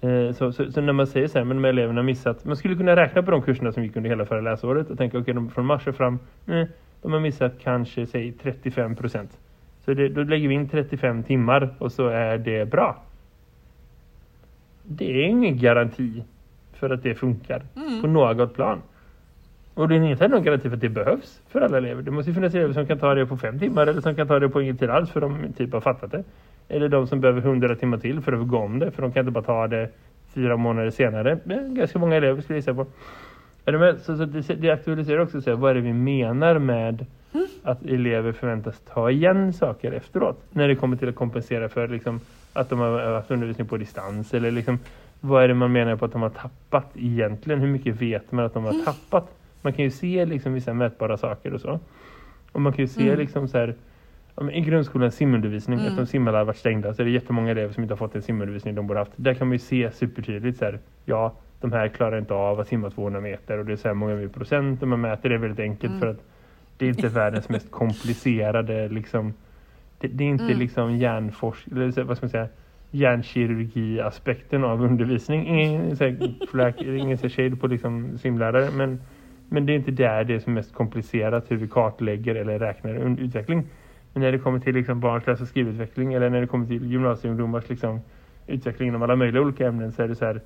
Eh, Så, så, så när man säger så här, men de här eleverna har missat, man skulle kunna räkna på de kurserna som gick under hela förra läsåret och tänka okej, de från mars och fram, eh, de har missat kanske säg 35 procent. Så det, då lägger vi in 35 timmar och så är det bra. Det är ingen garanti för att det funkar på något plan. Och det är inte någon garanti för att det behövs för alla elever. Det måste ju finnas elever som kan ta det på fem timmar eller som kan ta det på ingen tid alls för de typ har fattat det. Eller de som behöver hundra timmar till för att gå om det för de kan inte bara ta det fyra månader senare. Ganska många elever skulle jag gissa på. Så, så det, det aktualiserar också så här, vad är det vi menar med att elever förväntas ta igen saker efteråt. När det kommer till att kompensera för liksom, att de har haft undervisning på distans. Eller liksom, vad är det man menar på att de har tappat egentligen? Hur mycket vet man att de har tappat? Man kan ju se liksom, vissa mätbara saker och så. Och man kan ju se liksom så här, I grundskolans simundervisning, eftersom simhallar varit stängda så är det jättemånga elever som inte har fått den simundervisning de borde haft. Där kan man ju se supertydligt så här, ja, de här klarar inte av att simma 200 meter och det är så här många med procent och man mäter det väldigt enkelt för att det är inte världens mest komplicerade liksom, det, det är inte liksom hjärnforsk, eller vad ska man säga, hjärnkirurgi-aspekten av undervisning. Ingen, så här, flack, ingen så shade på liksom simlärare men, men det är inte där det är som mest komplicerat hur vi kartlägger eller räknar utveckling. Men när det kommer till liksom barns läs och skrivutveckling eller när det kommer till gymnasieungdomars liksom, utveckling inom alla möjliga olika ämnen så är det så här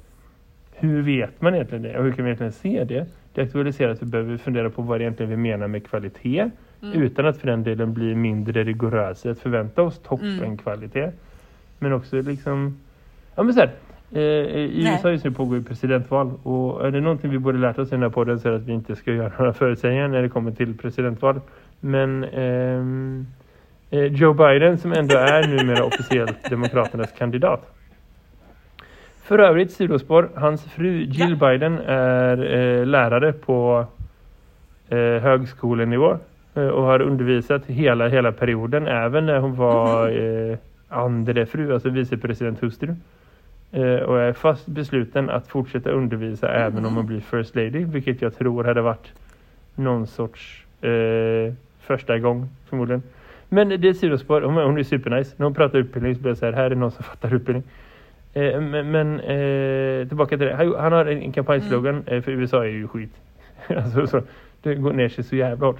hur vet man egentligen det och hur kan vi egentligen se det? Det aktualiserar att vi behöver fundera på vad det egentligen vi menar med kvalitet utan att för den delen bli mindre rigorösa att förvänta oss toppenkvalitet. Men också liksom, ja men så här, eh, i Nej. USA just nu pågår ju presidentval och är det någonting vi borde lärt oss i den här podden så är det att vi inte ska göra några förutsägningar när det kommer till presidentval. Men ehm, eh, Joe Biden som ändå är numera officiellt Demokraternas kandidat. För övrigt sidospår, hans fru Jill Biden är eh, lärare på eh, högskolenivå eh, och har undervisat hela, hela perioden även när hon var eh, andre fru, alltså vicepresidenthustru. Eh, och är fast besluten att fortsätta undervisa även om hon blir first lady, vilket jag tror hade varit någon sorts eh, första gång förmodligen. Men det är sidospår, hon, är- hon är supernice. När hon pratar utbildning så blir det så här, här är någon som fattar utbildning. Eh, men men eh, tillbaka till det. Han, har en kampanjslogan, eh, för USA är ju skit. <laughs> alltså, så, det går ner sig så jävla hårt.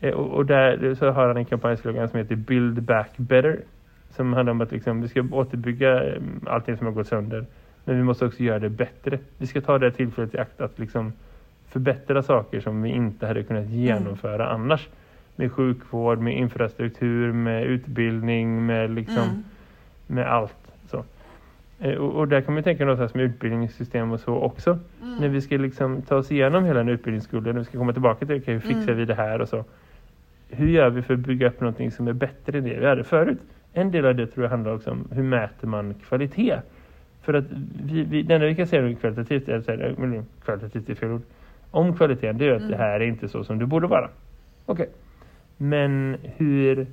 Eh, och, och där så har han en kampanjslogan som heter Build Back Better. Som handlar om att liksom, vi ska återbygga eh, allting som har gått sönder. Men vi måste också göra det bättre. Vi ska ta det tillfället i akt att liksom förbättra saker som vi inte hade kunnat genomföra annars. Med sjukvård, med infrastruktur, med utbildning, med liksom Mm. med allt. Så. Eh, Och, och där kan man tänka något här som utbildningssystem och så också. När vi ska liksom ta oss igenom hela den utbildningsskulden, när vi ska komma tillbaka till okay, hur fixar vi det här och så. Hur gör vi för att bygga upp någonting som är bättre än det vi hade förut? En del av det tror jag handlar också om hur mäter man kvalitet? För att vi, vi, det enda vi kan säga kvalitativt, eller säga, men kvalitativt är fel ord, om kvaliteten det är att det här är inte så som det borde vara. Okej. Men hur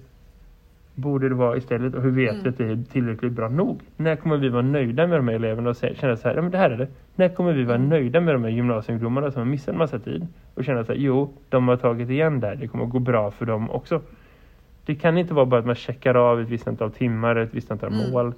borde det vara istället och hur vet vi att det är tillräckligt bra nog? När kommer vi vara nöjda med de här eleverna och känna så här, ja men det här är det. När kommer vi vara nöjda med de här gymnasieungdomarna som har missat en massa tid och känna så här, jo, de har tagit igen där, det kommer att gå bra för dem också. Det kan inte vara bara att man checkar av ett visst antal timmar, ett visst antal mål.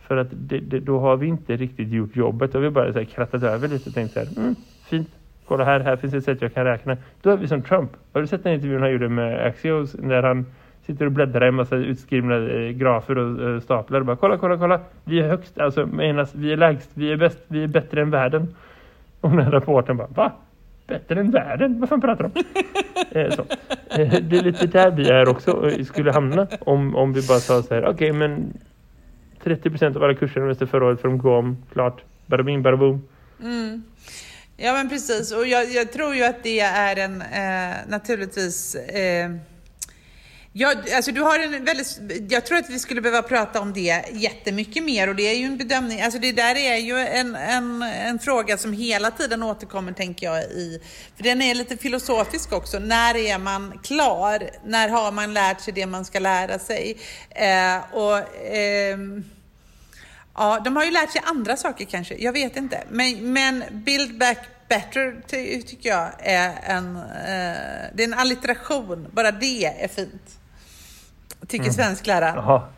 För att det, det, då har vi inte riktigt gjort jobbet. Då har vi bara så här krattat över lite och tänkt så här, mm, fint, kolla här, här finns ett sätt jag kan räkna. Då är vi som Trump. Har du sett den intervjun han gjorde med Axios när han sitter och bläddrar i en massa utskrivna eh, grafer och eh, staplar och bara kolla, kolla, kolla. Vi är högst, alltså menas, vi är lägst, vi är bäst, vi är bättre än världen. Och den här rapporten bara, va? Bättre än världen? Vad fan pratar de om? <laughs> eh, så. Eh, det är lite där vi är också eh, skulle hamna om, om vi bara sa så här, okej okay, men 30% av alla kurser de förra året för de går om, klart, barabim, baraboom. Mm. Ja men precis och jag, jag, tror ju att det är en eh, naturligtvis eh, jag, alltså du har en väldigt, jag tror att vi skulle behöva prata om det jättemycket mer och det är ju en bedömning, alltså det där är ju en, en, en fråga som hela tiden återkommer tänker jag i, för den är lite filosofisk också. När är man klar? När har man lärt sig det man ska lära sig? Eh, och eh, Ja, de har ju lärt sig andra saker kanske, jag vet inte. Men, men Build Back Better ty tycker jag är en, eh, det är en allitteration, bara det är fint. Tycker mm. svenskläraren. Ja.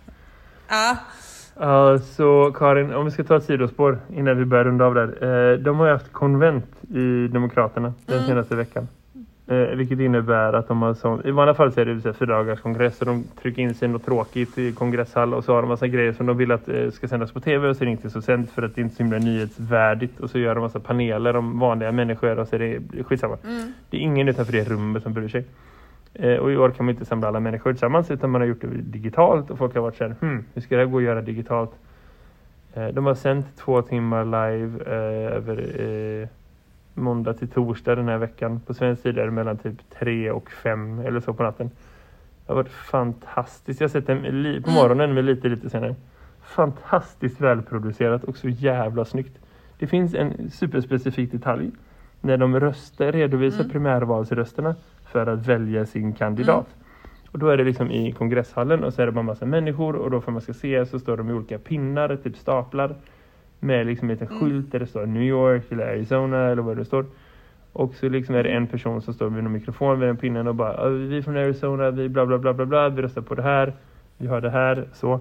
Ja, så Karin, om vi ska ta ett sidospår innan vi börjar runda av där. Eh, de har ju haft konvent i Demokraterna den mm. senaste veckan. Eh, vilket innebär att de har som, i vanliga fall så är det fyra dagars kongress och de trycker in sig något tråkigt i kongresshall och så har de massa grejer som de vill att eh, ska sändas på tv och så är det inte så sänt för att det är inte så himla nyhetsvärdigt och så gör de massa paneler om vanliga människor och så är det skitsamma. Mm. Det är ingen utanför det rummet som bryr sig. Eh, och i år kan man inte samla alla människor tillsammans utan man har gjort det digitalt och folk har varit så här, hmm, hur ska det här gå att göra digitalt? Eh, de har sänt två timmar live eh, över eh, måndag till torsdag den här veckan. På svensk tid är det mellan typ tre och fem eller så på natten. Det har varit fantastiskt. Jag har sett den på mm. morgonen med lite lite senare. Fantastiskt välproducerat och så jävla snyggt. Det finns en superspecifik detalj. När de röster redovisar mm. primärvalsrösterna för att välja sin kandidat. Mm. Och då är det liksom i kongresshallen och så är det bara massa människor och då för man ska se så står de i olika pinnar, typ staplar med liksom en liten mm. skylt där det står New York eller Arizona eller vad det står. Och så liksom är det en person som står vid en mikrofon vid den pinnen och bara vi är från Arizona, vi bla bla bla bla bla, vi röstar på det här, vi har det här, så.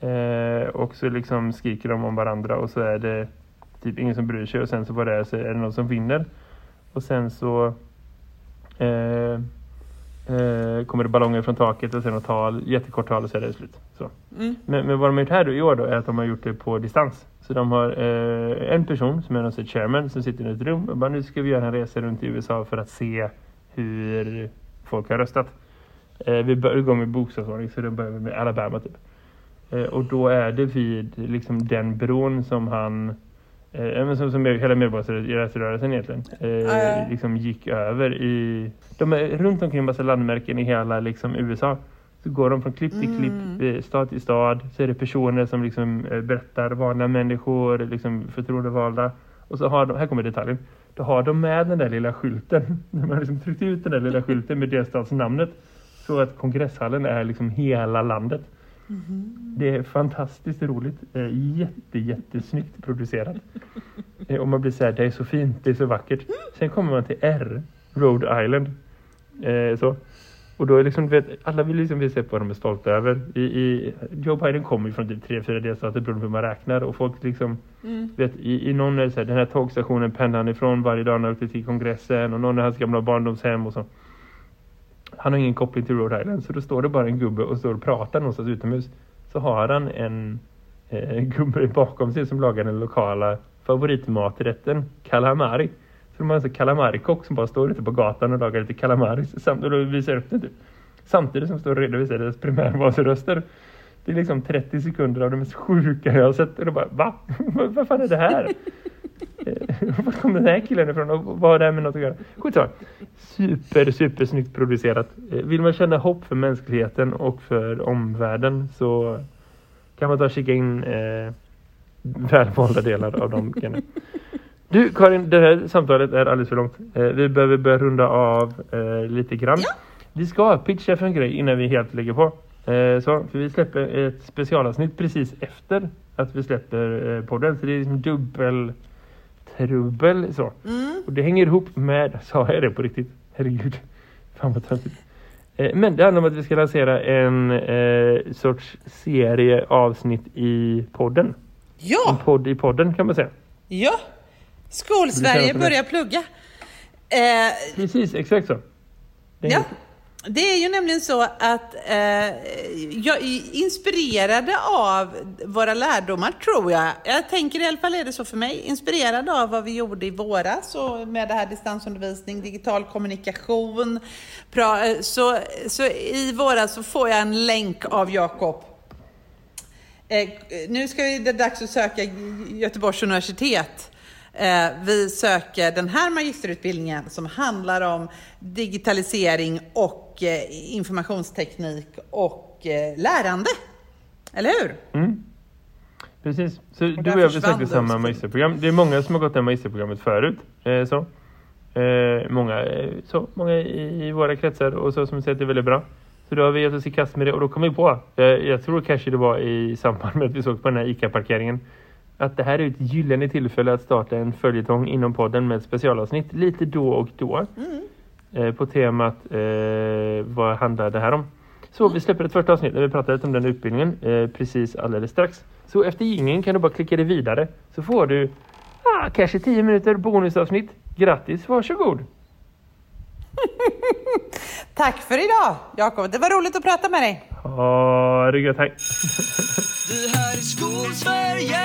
Eh, och så liksom skriker de om varandra och så är det typ ingen som bryr sig och sen så vad det så är det någon som vinner. Och sen så eh, kommer det ballonger från taket och sen något tal, jättekort tal och så är det slut. Så. Mm. Men, men, vad de har gjort här då, i år då är att de har gjort det på distans. Så de har eh, en person som är någon chairman som sitter i ett rum och bara nu ska vi göra en resa runt i USA för att se hur folk har röstat. Eh, vi börjar gå med bokstavsordning så det börjar med Alabama typ. Eh, och då är det vid liksom den bron som han eh, som, som hela medborgarrättsrörelsen egentligen eh, äh. liksom gick över i de är runt omkring massa landmärken i hela liksom, USA. Så går de från klipp till klipp, mm. stad till stad så är det personer som liksom eh, berättar vanliga människor, liksom förtroendevalda. Och så har de, här kommer detaljen då har de med den där lilla skylten. <laughs> De har liksom tryckt ut den där lilla skylten med delstatsnamnet så att kongresshallen är liksom hela landet Mm. Det är fantastiskt roligt. Jätte, jättesnyggt producerat. Och man blir så här, det är så fint, det är så vackert. Sen kommer man till R, Rhode Island. Eh, så. Och då är liksom, vet, alla vill liksom visa på vad de är stolta över. I, i, Joe Biden kommer ju från typ tre, fyra delstater beroende på hur man räknar. Och folk liksom, mm. vet, i, i någon är det så här, den här tågstationen pendlar han ifrån varje dag när han åkte till kongressen. Och någon är hans gamla barndomshem och så. Han har ingen koppling till Rhode Island så då står det bara en gubbe och står och pratar någonstans utomhus. Så har han en, eh, <laughs> gubbe bakom sig som lagar den lokala favoritmaträtten calamari. Så de har en calamari-kock som bara står ute på gatan och lagar lite calamari och visar upp det typ. Samtidigt som står och redovisar deras primärvalsröster. Det är liksom 30 sekunder av det mest sjuka jag har sett. Och då bara, va? <laughs> Vad fan är det här? <laughs> Var kom den här killen ifrån och vad har det här med något att göra? Skitsamma. Super, super snyggt producerat. Eh, vill man känna hopp för mänskligheten och för omvärlden så kan man ta och kika in eh, välvalda delar av de grejerna. Du Karin, det här samtalet är alldeles för långt. Eh, vi behöver börja runda av eh, lite grann. Ja. Vi ska pitcha för en grej innan vi helt lägger på. Eh, så, för vi släpper ett specialavsnitt precis efter att vi släpper eh, podden. Så det är liksom dubbel trubbel så. Mm. Och det hänger ihop med, <laughs> sa jag det på riktigt? Herregud, fan vad töntigt. Eh, men det handlar om att vi ska lansera en eh, sorts serie avsnitt i podden. Ja! En podd i podden kan man säga. Ja! Skolsverige börjar plugga. Eh, Precis, exakt så. ja. Det är ju nämligen så att eh, jag är inspirerade av våra lärdomar tror jag. Jag tänker i alla fall är det så för mig. Inspirerad av vad vi gjorde i våras och med det här distansundervisning, digital kommunikation. Pra, eh, så, så i våras så får jag en länk av Jakob. Eh, nu ska vi, det är dags att söka Göteborgs universitet. Eh, vi söker den här magisterutbildningen som handlar om digitalisering och eh, informationsteknik och eh, lärande. Eller hur? Mm. Precis. Så du där och jag besökte samma magisterprogram. Det är många som har gått det här magisterprogrammet förut. Så. Många, så. många i, i våra kretsar och så som säger att det är väldigt bra. Så då har vi gett oss i kast med det och då kom vi på, eh, jag tror kanske det var i samband med att vi såg på den här ICA-parkeringen, att det här är ett gyllene tillfälle att starta en följetong inom podden med ett specialavsnitt lite då och då. Eh, på temat eh, vad handlar det här om? Så vi släpper ett första avsnitt där vi pratar lite om den utbildningen eh, precis alldeles strax. Så efter jingeln kan du bara klicka dig vidare så får du ah, kanske 10 minuter bonusavsnitt. Grattis, varsågod! <laughs> Tack för idag Jakob, det var roligt att prata med dig. Ha det gött, hej! Det här är Skolsverige